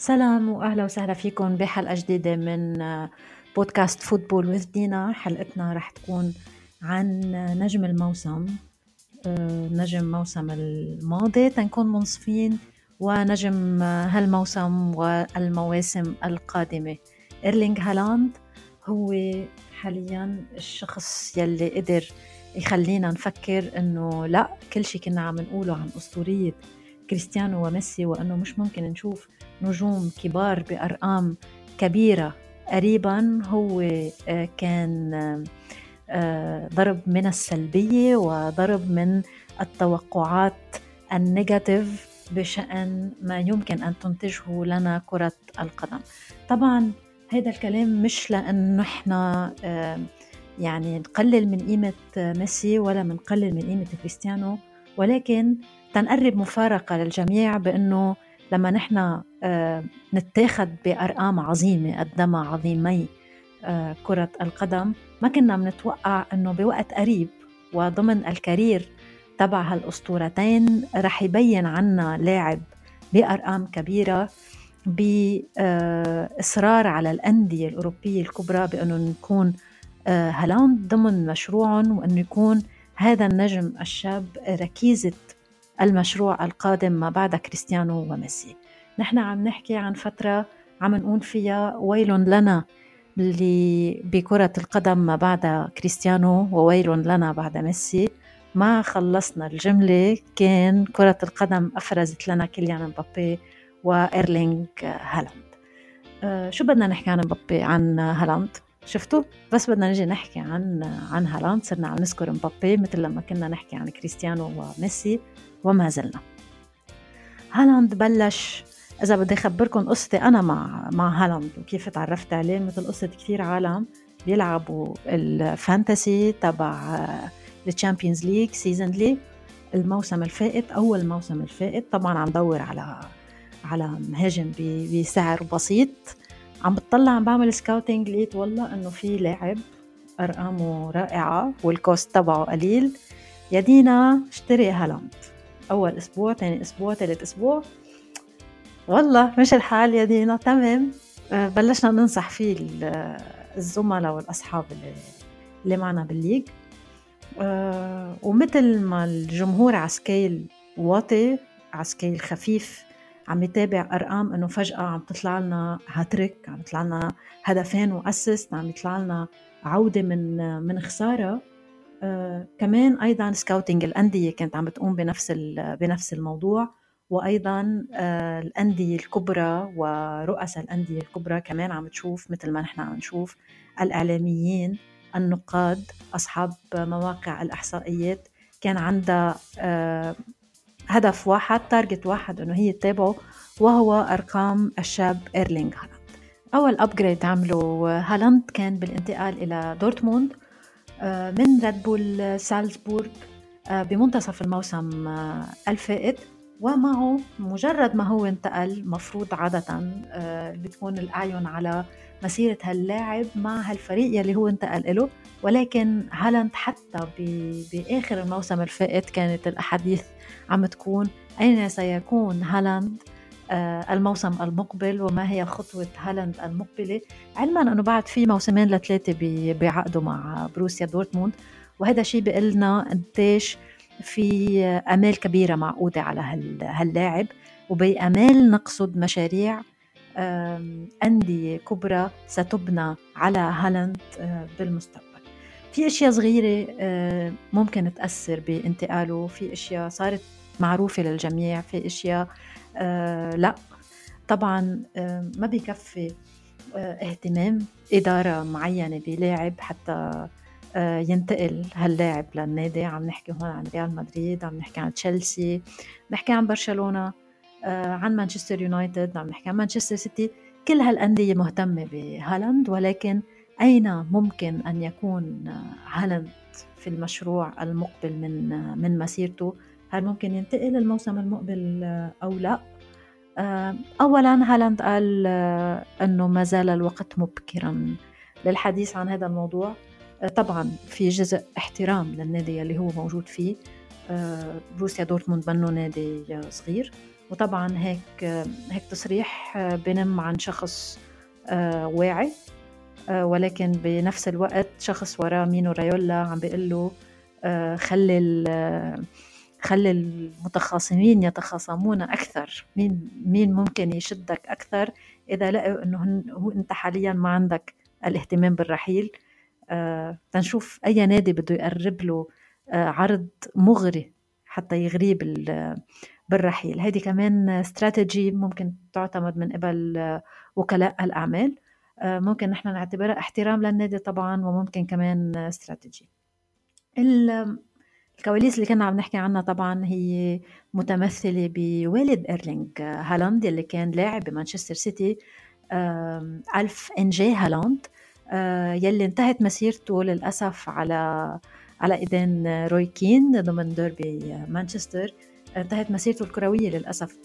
سلام وأهلا وسهلا فيكم بحلقة جديدة من بودكاست football with دينا. حلقتنا رح تكون عن نجم الموسم نجم موسم الماضي تنكون منصفين ونجم هالموسم والمواسم القادمة. إيرلينغ هالاند هو حاليا الشخص يلي قدر يخلينا نفكر إنه لا كل شيء كنا عم نقوله عن أسطورية كريستيانو وميسي وأنه مش ممكن نشوف نجوم كبار بأرقام كبيرة. قريبا هو آه، كان آه، ضرب من السلبية وضرب من التوقعات ال negative بشأن ما يمكن أن تنتجه لنا كرة القدم. طبعا هذا الكلام مش لأنه إحنا آه، يعني نقلل من قيمة ميسي ولا منقلل من قيمة كريستيانو. ولكن تنقرب مفارقة للجميع بأنه لما نحن آه، نتاخد بأرقام عظيمة قدما عظيمي آه، كرة القدم ما كنا بنتوقع أنه بوقت قريب وضمن الكارير تبع هالأسطورتين رح يبين عنا لاعب بأرقام كبيرة بإصرار على الأندية الأوروبية الكبرى بأنه نكون آه، هالاند ضمن مشروعهم وأنه يكون هذا النجم الشاب ركيزة المشروع القادم ما بعد كريستيانو وميسي. نحن عم نحكي عن فترة عم نقول فيها ويل لنا اللي بكرة القدم ما بعد كريستيانو وويل لنا بعد ميسي. ما خلصنا الجملة كان كرة القدم أفرزت لنا كيليان مبابي وإيرلينغ هالاند. أه شو بدنا نحكي عن مبابي؟ عن هالاند؟ شفتوا؟ بس بدنا نجي نحكي عن عن هالاند صرنا عم نذكر مبابي مثل لما كنا نحكي عن كريستيانو وميسي وما زلنا. هالاند بلش. إذا بدي أخبركم قصتي أنا مع مع هالاند وكيف تعرفت عليه مثل قصة كثير عالم بيلعبوا ال fantasy تبع ال Champions League seasonly الموسم الفائت أول موسم الفائت. طبعا عم دور على على مهاجم بسعر بسيط. عم بتطلع عم بعمل scouting لقيت والله إنه في لاعب أرقامه رائعة وال cost تبعه قليل. يا دينا اشتري هالاند أول أسبوع ثاني أسبوع ثالث أسبوع. والله مش الحال يا دينا. تمام. آه، بلشنا ننصح فيه الزملاء والأصحاب اللي, اللي معنا بال league آه، ومثل ما الجمهور على scale واطي على scale خفيف عم يتابع أرقام إنه فجأة عم تطلع لنا هاتريك عم يطلع لنا هدفين و assist عم يطلع لنا عودة من من خسارة. آه كمان أيضا scouting الأندية كانت عم بتقوم بنفس بنفس الموضوع. وأيضا آه الأندية الكبرى ورؤساء الأندية الكبرى كمان عم تشوف مثل ما نحن عم نشوف الإعلاميين النقاد أصحاب مواقع الإحصائيات كان عندها آه هدف واحد target واحد إنه هي تتابعه وهو أرقام الشاب إيرلينغ هالاند. أول upgrade عمله هالاند كان بالانتقال إلى دورتموند آه، من ريد بول سالزبورغ آه، بمنتصف الموسم آه، الفائت. ومعه مجرد ما هو انتقل مفروض عادة بتكون الأعين على مسيرة هاللاعب مع هالفريق يلي هو انتقل له ولكن هالاند حتى بآخر الموسم الفائت كانت الأحاديث عم تكون أين سيكون هالاند آه، الموسم المقبل وما هي خطوة هالاند المقبلة. علما أنه بعد في موسمين لثلاثة بعقده مع بروسيا دورتموند. وهذا شيء لنا قديش في آمال كبيرة معقودة على هاللاعب وبآمال نقصد مشاريع أندية كبرى ستبنى على هالاند آه، بالمستقبل. في أشياء صغيرة آه، ممكن تأثر بانتقاله في أشياء صارت معروفة للجميع في أشياء آه، لا. طبعا ما بيكفي اهتمام إدارة معينة بلاعب حتى ينتقل هاللاعب للنادي. عم نحكي هون عن ريال مدريد عم نحكي عن تشيلسي نحكي عن برشلونة آه، عن مانشستر يونايتد عم نحكي عن مانشستر سيتي. كل هالأندية مهتمة بهالاند ولكن أين ممكن أن يكون هالاند في المشروع المقبل من من مسيرته؟ هل ممكن ينتقل الموسم المقبل أو لا؟ آه، أولا هالاند قال أنه ما زال الوقت مبكرا للحديث عن هذا الموضوع. طبعا في جزء احترام للنادي اللي هو موجود فيه. بروسيا دورتموند منه نادي صغير. وطبعا هيك هيك تصريح بنم عن شخص واعي ولكن بنفس الوقت شخص وراه مينو رايولا عم بيقول له خلي خلي المتخاصمين يتخاصمون أكثر. مين مين ممكن يشدك أكثر؟ إذا لقوا إنه هو أنت حاليا ما عندك الاهتمام بالرحيل آه تنشوف أي نادي بده يقرب له آه عرض مغري حتى يغريه بالرحيل. هذه كمان استراتيجي ممكن تعتمد من قبل آه وكلاء الأعمال. آه ممكن نحن نعتبرها احترام للنادي طبعا وممكن كمان استراتيجي الكواليس اللي كنا عم نحكي عنها طبعا هي متمثلة بوالد إيرلينج هالاند اللي كان لاعب بمانشستر سيتي ألف إنجي هالاند. آه، يلي انتهت مسيرته للأسف على على إيدين روي كين ضمن ديربي مانشستر. انتهت مسيرته الكروية للأسف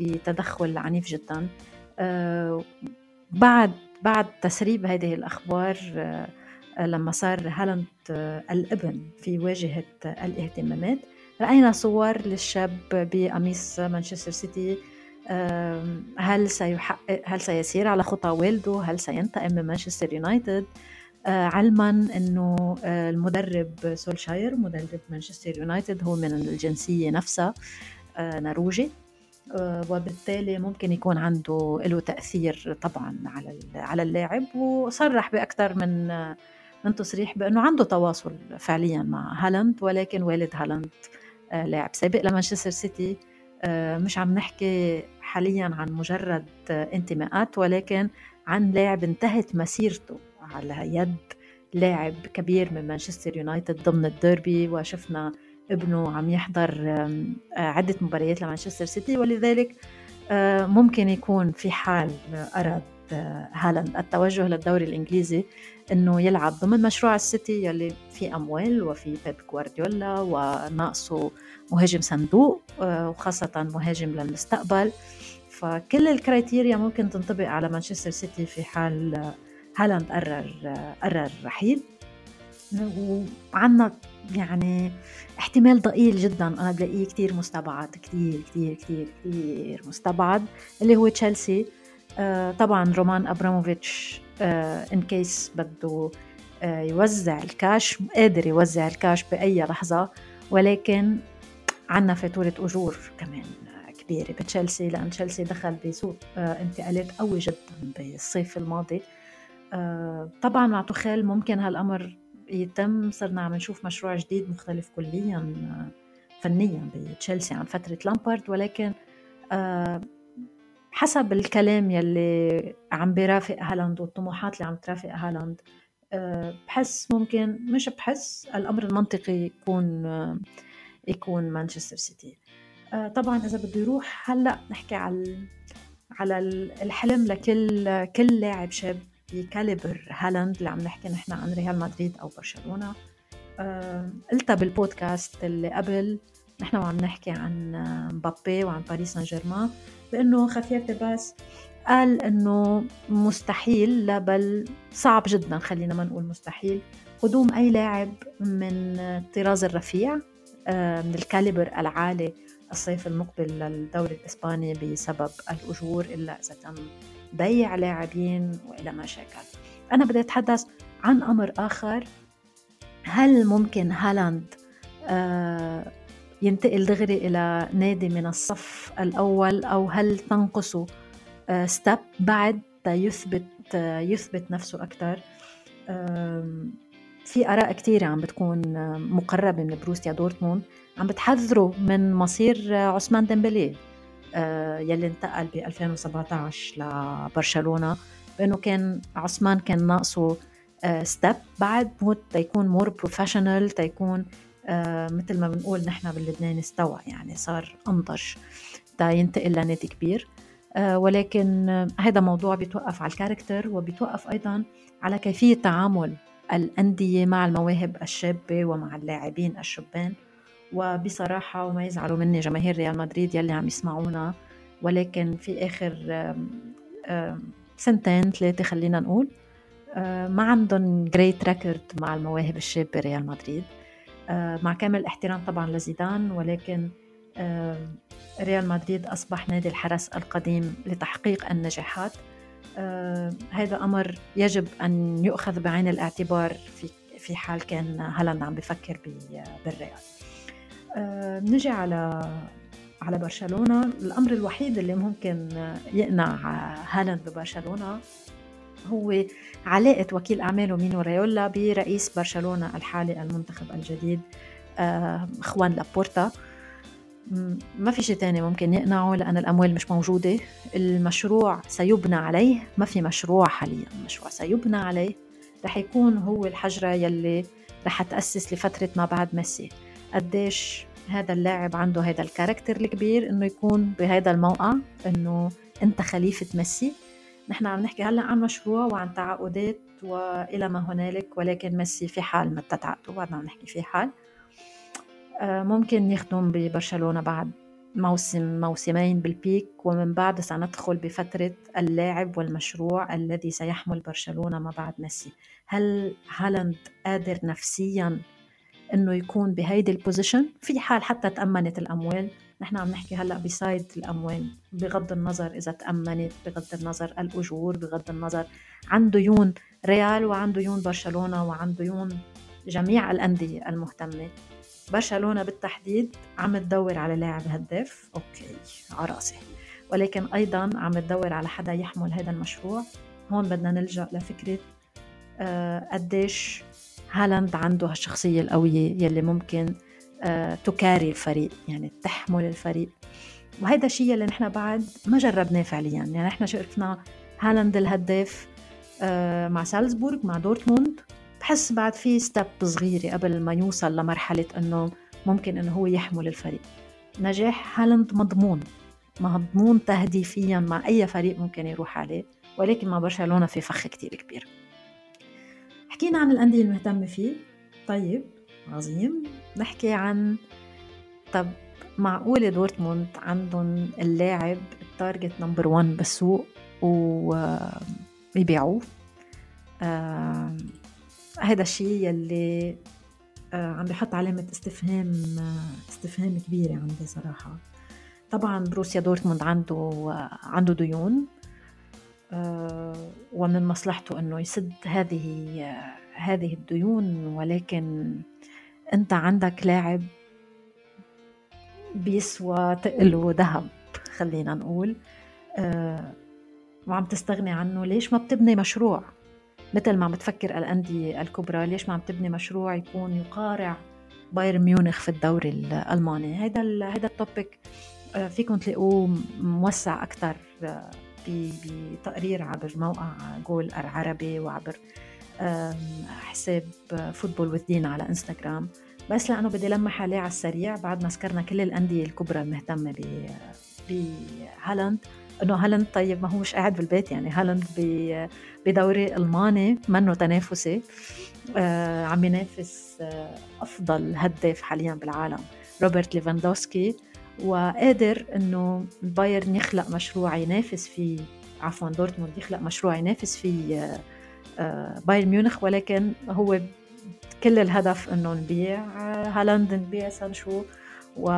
بتدخل عنيف جدا. آه، بعد بعد تسريب هذه الأخبار آه، لما صار هالاند الابن في واجهة الاهتمامات رأينا صور للشاب بقميص مانشستر سيتي هل سيحقق هل سيسير على خطى والده؟ هل سينتقم من مانشستر يونايتد؟ آه، علما إنه آه، المدرب سولشاير مدرب مانشستر يونايتد هو من الجنسية نفسها آه، نرويجي وبالتالي ممكن يكون عنده له تأثير طبعا على على اللاعب وصرح بأكثر من من تصريح بأنه عنده تواصل فعليا مع هالاند ولكن والد هالاند لاعب سابق لمانشستر سيتي. مش عم نحكي حاليا عن مجرد انتماءات ولكن عن لاعب انتهت مسيرته على يد لاعب كبير من مانشستر يونايتد ضمن الديربي وشفنا ابنه عم يحضر عدة مباريات لمانشستر سيتي ولذلك ممكن يكون في حال أراد هالاند. التوجه للدوري الإنجليزي إنه يلعب ضمن مشروع السيتي يلي في أموال وفي بيب جوارديولا وناقصه مهاجم صندوق آه، وخاصة مهاجم للمستقبل. فكل ال criteria ممكن تنطبق على مانشستر سيتي في حال هالاند قرر قرر رحيل. وعنا يعني احتمال ضئيل جدا. أنا بلاقيه كثير مستبعد كثير كثير كثير كثير مستبعد اللي هو تشيلسي. طبعا رومان أبراموفيتش in آه، case بده آه، يوزع الكاش قادر يوزع الكاش بأي لحظة ولكن عنا فاتورة أجور كمان كبيرة بتشيلسي لأن تشيلسي دخل بسوق انتقالات قوي جدا بالصيف الماضي. طبعا مع تخيل ممكن هالأمر يتم صرنا عم نشوف مشروع جديد مختلف كليا فنيا بتشيلسي عن فترة لامبارد ولكن حسب الكلام يلي عم بيرافق هالاند والطموحات اللي عم ترافق هالاند آه، بحس ممكن مش بحس الأمر المنطقي يكون يكون مانشستر سيتي. آه، طبعا إذا بده يروح هلأ نحكي على على الحلم لكل كل لاعب شاب ب caliber هالاند اللي عم نحكي نحن عن ريال مدريد أو برشلونة. آه، قلتها بالبودكاست اللي قبل نحن وعم نحكي عن مبابي وعن باريس سان جيرمان. بأنه خفير تباس قال إنه مستحيل لا بل صعب جدا خلينا ما نقول مستحيل. قدوم أي لاعب من الطراز الرفيع آه، من الكاليبر العالي الصيف المقبل للدوري الإسباني بسبب الأجور إلا إذا تم بيع لاعبين وإلى ما شاكل. أنا بدي أتحدث عن أمر آخر. هل ممكن هالاند آه ينتقل دغري إلى نادي من الصف الأول أو هل تنقصه step آه، بعد يثبت آه، يثبت نفسه أكثر في آراء كثيرة عم بتكون مقربة من بروسيا دورتموند. عم بتحذروا من مصير عثمان ديمبلي آه، يلي انتقل ب 2017 لبرشلونة بأنه كان عثمان كان ناقصه step بعد موت تيكون more professional تيكون آه، مثل ما بنقول نحن باللبنان استوى يعني صار أنضج. تا ينتقل لنادي كبير. آه، ولكن هذا موضوع بيتوقف على ال character وبيتوقف أيضا على كيفية تعامل الأندية مع المواهب الشابة ومع اللاعبين الشبان. وبصراحة وما يزعلوا مني جماهير ريال مدريد يلي عم يسمعونا. ولكن في آخر سنتين ثلاثة خلينا نقول آه، ما عندهم great record مع المواهب الشابة ريال مدريد. مع كامل احترام طبعا لزيدان ولكن ريال مدريد أصبح نادي الحرس القديم لتحقيق النجاحات. هذا أمر يجب أن يؤخذ بعين الاعتبار في في حال كان هالاند عم بفكر بالريال. نجي على على برشلونة. الأمر الوحيد اللي ممكن يقنع هالاند ببرشلونة هو علاقة وكيل أعماله مينو ريولا برئيس برشلونة الحالي المنتخب الجديد خوان لابورتا. ما في شيء تاني ممكن يقنعه لأن الأموال مش موجودة. المشروع سيبنى عليه ما في مشروع حاليا. المشروع سيبنى عليه. رح يكون هو الحجرة يلي رح تأسس لفترة ما بعد ميسي. قديش هذا اللاعب عنده هذا الكاركتر الكبير إنه يكون بهذا الموقع إنه أنت خليفة ميسي. نحن عم نحكي هلأ عن مشروع وعن تعاقدات وإلى ما هنالك ولكن ميسي في حال ما تتعاقدوا بعدنا عم نحكي في حال. آه، ممكن يخدم ببرشلونة بعد موسم موسمين بال peak ومن بعد سندخل بفترة اللاعب والمشروع الذي سيحمل برشلونة ما بعد ميسي هل هالاند قادر نفسيا إنه يكون بهيدي ال position في حال حتى تأمنت الأموال نحن عم نحكي هلأ ب side الأموال بغض النظر إذا تأمنت بغض النظر الأجور بغض النظر عن ديون ريال وعن ديون برشلونة وعن ديون جميع الأندية المهتمة. برشلونة بالتحديد عم تدور على لاعب هداف okay على رأسي. ولكن أيضا عم تدور على حدا يحمل هذا المشروع. هون بدنا نلجأ لفكرة آه قديش هالاند عنده هالشخصية القوية يلي ممكن ت carry الفريق يعني تحمل الفريق. وهذا الشيء اللي نحن بعد ما جربناه فعليا. يعني نحن شفنا هالاند الهداف آه مع سالزبورغ مع دورتموند. بحس بعد في step صغيرة قبل ما يوصل لمرحلة إنه ممكن إنه هو يحمل الفريق. نجاح هالاند مضمون. مضمون تهديفيا مع أي فريق ممكن يروح عليه. ولكن مع برشلونة في فخ كتير كبير. حكينا عن الأندية المهتمة فيه. طيب عظيم. نحكي عن طب معقولة دورتموند عندهم اللاعب ال target number 1 بالسوق ويبيعوه؟ آه هذا الشيء يلي آه عم بحط علامة استفهام آه استفهام كبيرة عندي صراحة. طبعا بروسيا دورتموند عنده آه عنده ديون آه، ومن مصلحته إنه يسد هذه هذه الديون ولكن أنت عندك لاعب بيسوى تقله ذهب خلينا نقول. آه، وعم تستغني عنه. ليش ما بتبني مشروع؟ مثل ما عم بتفكر الأندية الكبرى ليش ما عم تبني مشروع يكون يقارع بايرن ميونخ في الدوري الألماني؟ هذا هذا ال topic آه، فيكم تلاقوه موسع أكثر بتقرير عبر موقع جول العربي وعبر حساب Football with Dina على إنستغرام. بس لأنه بدي لمح عليه على السريع بعد ما سكرنا كل الأندية الكبرى المهتمة بهالاند إنه هالاند طيب ما هو مش قاعد بالبيت يعني. هالاند بدوري ألماني منه تنافسي. آه عم ينافس آه أفضل هداف حاليا بالعالم روبرت ليفاندوسكي. وقادر إنه بايرن يخلق مشروع ينافس فيه عفوا دورتموند يخلق مشروع ينافس فيه آه، بايرن ميونخ ولكن هو كل الهدف إنه نبيع آه، هالاند نبيع سانشو و...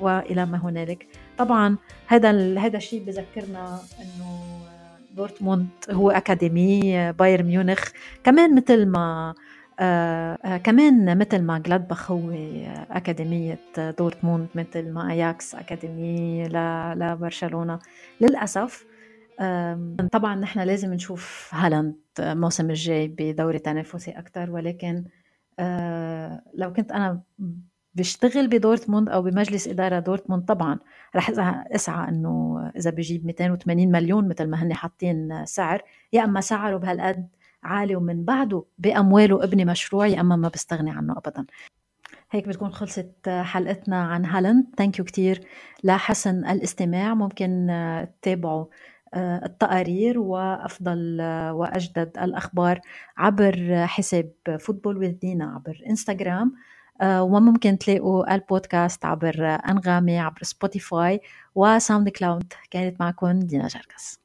وإلى ما هنالك. طبعا هذا هذا الشيء بذكرنا إنه دورتموند هو أكاديمي بايرن ميونخ كمان مثل ما آه آه كمان مثل ما جلادباخ هو أكاديمية دورتموند مثل ما أياكس أكاديمية لبرشلونة للأسف آه طبعا نحن لازم نشوف هالاند الموسم الجاي بدوري تنافسي أكثر ولكن آه لو كنت أنا بشتغل بدورتموند أو بمجلس إدارة دورتموند طبعا رح أسعى إنه إذا بجيب 280 مليون مثل ما هن حاطين سعر يا أما سعره بهالقد عالي ومن بعده بأمواله ابني مشروع يا أما ما بستغني عنه أبدا. هيك بتكون خلصت حلقتنا عن هالاند. thank you كثير لحسن الاستماع. ممكن تتابعوا آه، التقارير وأفضل آه، وأجدد الأخبار عبر حساب Football with Dina عبر إنستغرام آه، وممكن تلاقوا البودكاست عبر أنغامي عبر سبوتيفاي وساوند كلاود كانت معكم دينا جركس